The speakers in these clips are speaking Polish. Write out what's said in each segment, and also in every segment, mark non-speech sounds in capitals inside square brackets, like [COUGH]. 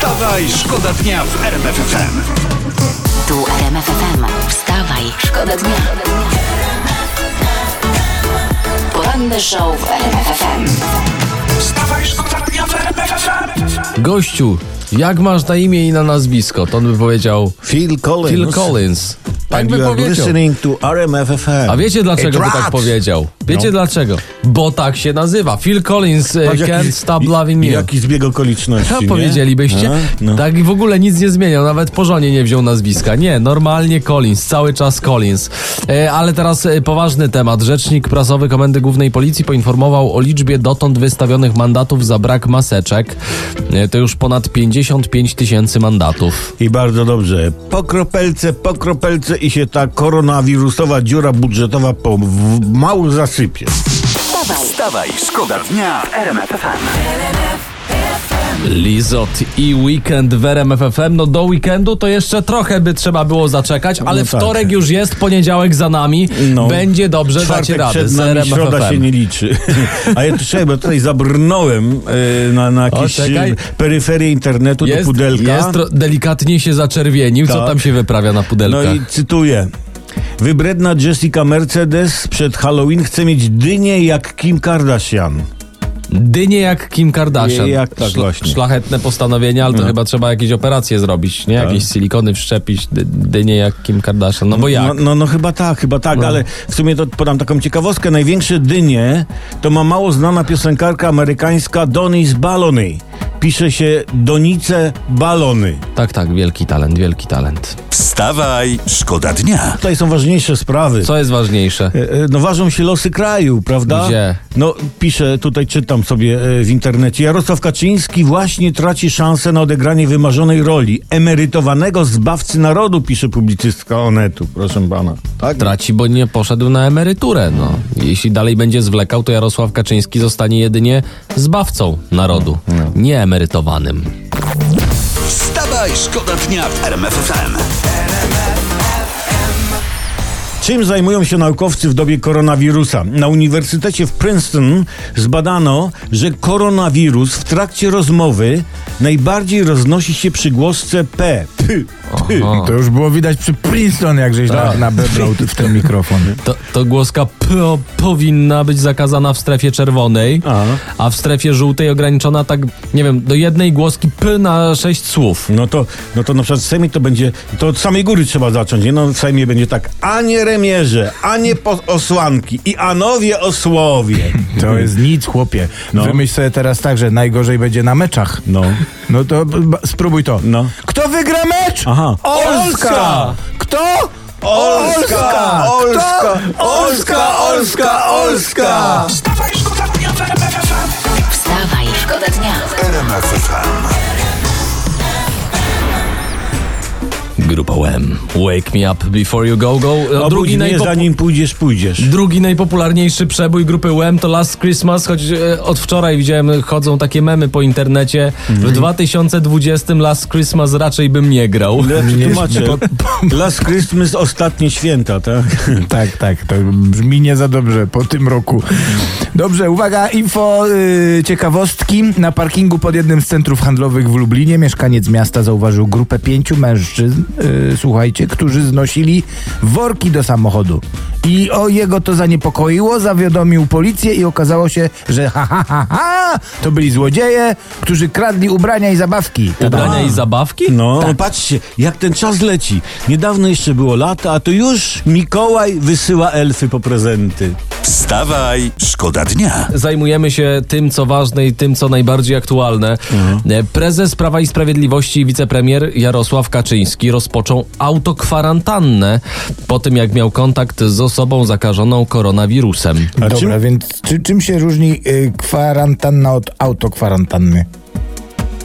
Wstawaj, szkoda dnia w RMF FM. Tu RMF FM. Wstawaj, szkoda dnia. Poranny show w RMF FM. Wstawaj, szkoda dnia w RMF FM. Gościu, jak masz na imię i na nazwisko? To on by powiedział Phil Collins. Phil Collins. Tak by powiedział. listening to RMF FM. A wiecie dlaczego by tak powiedział? Wiecie No. dlaczego? Bo tak się nazywa. Phil Collins e, Patrz, Can't jaki- Stop Loving You. Jaki zbieg okoliczności, nie? powiedzielibyście? A? No. Tak i w ogóle nic nie zmieniał, nawet po żonie nie wziął nazwiska. Nie, normalnie Collins, cały czas Collins. E, ale teraz e, poważny temat. Rzecznik prasowy Komendy Głównej Policji poinformował o liczbie dotąd wystawionych mandatów za brak maseczek. E, to już ponad 55 tysięcy mandatów. I bardzo dobrze. Po kropelce, po kropelce i się ta koronawirusowa dziura budżetowa pomału zasypie. Wstawaj, szkoda dnia w RMF. Lizot i weekend w RMF FM. No do weekendu to jeszcze trochę by trzeba było zaczekać, ale No tak. wtorek już jest, poniedziałek za nami. No. Będzie dobrze, dacie Czwartek radę przed nami, środa się nie liczy. [LAUGHS] A ja czekaj, bo tutaj zabrnąłem e, na, na jakieś e, peryferię internetu do Jest, pudelka. jest delikatnie się zaczerwienił. Co Tak. tam się wyprawia na No pudelkach? i cytuję. Wybredna Jessica Mercedes przed Halloween chce mieć dynię jak Kim Kardashian. Dynie jak Kim Kardashian. Jak tak właśnie. Szlachetne postanowienie, ale to No. chyba trzeba jakieś operacje zrobić, nie? Tak. Jakieś silikony wszczepić, dy, dynie jak Kim Kardashian. No bo jak? No, no, no chyba tak, chyba tak, No. ale w sumie to podam taką ciekawostkę. Największe dynie to ma mało znana piosenkarka amerykańska Donis Balony. Pisze się Donice Balony. Tak, tak, wielki talent, wielki talent. Wstawaj, szkoda dnia. Tutaj są ważniejsze sprawy. Co jest ważniejsze? E, e, No ważą się losy kraju, prawda? Gdzie? No piszę, tutaj czytam sobie e, w internecie. Jarosław Kaczyński właśnie traci szansę na odegranie wymarzonej roli emerytowanego zbawcy narodu, pisze publicystka Onetu, proszę pana. Tak? Traci, bo nie poszedł na emeryturę. No. Jeśli dalej będzie zwlekał, to Jarosław Kaczyński zostanie jedynie zbawcą narodu, nie emerytowanym. Wstawaj, szkoda dnia w RMF FM. Czym zajmują się naukowcy w dobie koronawirusa? Na Uniwersytecie w Princeton zbadano, że koronawirus w trakcie rozmowy najbardziej roznosi się przy głosce P. P. P. To już było widać przy Princeton, jak żeś Tak. na, nabebrał [LAUGHS] w ten mikrofon. To, to głoska po, powinna być zakazana w strefie czerwonej, A. a w strefie żółtej ograniczona tak, nie wiem, do jednej głoski P na sześć słów. No to, no to na przykład w Sejmie to będzie, to od samej góry trzeba zacząć, nie? No w Sejmie będzie tak, a nie remierze, a nie osłanki i anowie osłowie. To jest nic, chłopie. No. Wymyśl sobie teraz tak, że najgorzej będzie na meczach. No. No to b- spróbuj to. No. Kto wygra mecz? Aha. Polska! Kto? Olska! Olska! Olska! Olska! Olska! Wstawaj, szkoda dnia w RMF FM. Wstawaj, szkoda dnia. RMF FM. Grupa UM. Wake me up before you go, go. No, Obudź mnie, najpopu- zanim pójdziesz, pójdziesz. Drugi najpopularniejszy przebój grupy UM to Last Christmas, choć e, od wczoraj widziałem, chodzą takie memy po internecie. W 2020 Last Christmas raczej bym nie grał. Ja ci Nie, tłumaczę. po- Last Christmas, ostatnie święta, tak? [LAUGHS] Tak, tak, to brzmi nie za dobrze po tym roku. Dobrze, uwaga, info, y, ciekawostki. Na parkingu pod jednym z centrów handlowych w Lublinie mieszkaniec miasta zauważył grupę pięciu mężczyzn, słuchajcie, którzy znosili worki do samochodu. I o jego to zaniepokoiło, zawiadomił policję i okazało się, że ha, ha, ha, ha, to byli złodzieje, którzy kradli ubrania i zabawki. Tada. Ubrania i zabawki? No, patrzcie, jak ten czas leci. Niedawno jeszcze było lata, a to już Mikołaj wysyła elfy po prezenty. Wstawaj, szkoda dnia. Zajmujemy się tym, co ważne i tym, co najbardziej aktualne. E, Prezes Prawa i Sprawiedliwości i wicepremier Jarosław Kaczyński rozpoczął autokwarantannę po tym, jak miał kontakt z osobą zakażoną koronawirusem. A Dobra, czym- więc czy, czym się różni y, kwarantanna od autokwarantanny?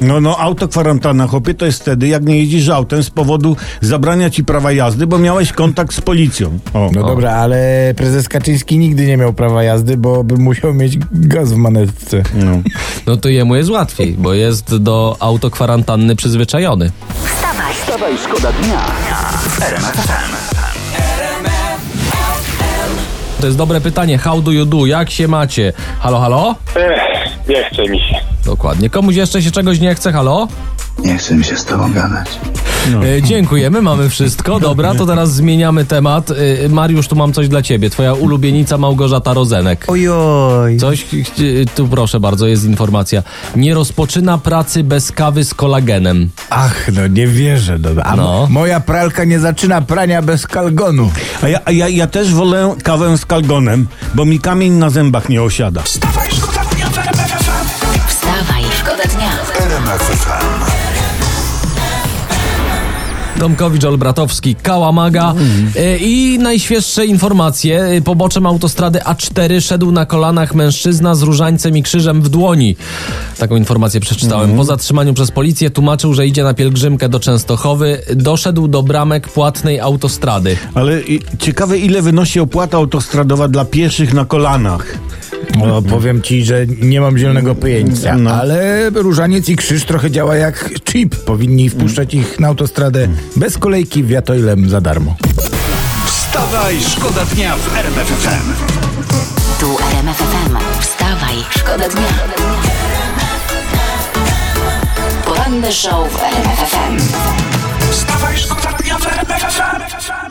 No, no, autokwarantanna, chłopie, to jest wtedy, jak nie jeździsz autem z powodu zabrania ci prawa jazdy, bo miałeś kontakt z policją. O. No dobra, ale prezes Kaczyński nigdy nie miał prawa jazdy, bo by musiał mieć gaz w manetce. No. No to jemu jest łatwiej, bo jest do autokwarantanny przyzwyczajony. Wstawaj, Wstawaj, szkoda dnia w. To jest dobre pytanie. How do you do? Jak się macie? Halo, halo? Ech, nie chce mi się. Dokładnie. Komuś jeszcze się czegoś nie chce? Halo? Nie chcę mi się z tobą gadać. E, dziękujemy, mamy wszystko. Dobra, to teraz zmieniamy temat. E, Mariusz, tu mam coś dla ciebie. Twoja ulubienica Małgorzata Rozenek. Ojoj. Coś, ch- tu proszę bardzo, jest informacja. Nie rozpoczyna pracy bez kawy z kolagenem. Ach, no nie wierzę. No. A No. mo- moja pralka nie zaczyna prania bez kalgonu. A, ja, a ja, ja też wolę kawę z kalgonem, bo mi kamień na zębach nie osiada. Wstawaj, szkoda dnia w RMF FM. wstawaj, szkoda dnia. RMF FM. Tomkowicz Olbratowski, Kałamaga E, i najświeższe informacje. E, Poboczem autostrady A4 szedł na kolanach mężczyzna z różańcem i krzyżem w dłoni. Taką informację przeczytałem. Po zatrzymaniu przez policję tłumaczył, że idzie na pielgrzymkę do Częstochowy. Doszedł do bramek płatnej autostrady. Ale ciekawe, ile wynosi opłata autostradowa dla pieszych na kolanach. No, powiem ci, że nie mam zielonego pojęcia, No. ale różaniec i krzyż trochę działa jak chip. Powinni wpuszczać ich na autostradę bez kolejki wiatoilem za darmo. Wstawaj, szkoda dnia w RMF FM. Tu RMF FM. Wstawaj, szkoda dnia. Poranny show w RMF FM. Wstawaj, szkoda dnia w RMF FM.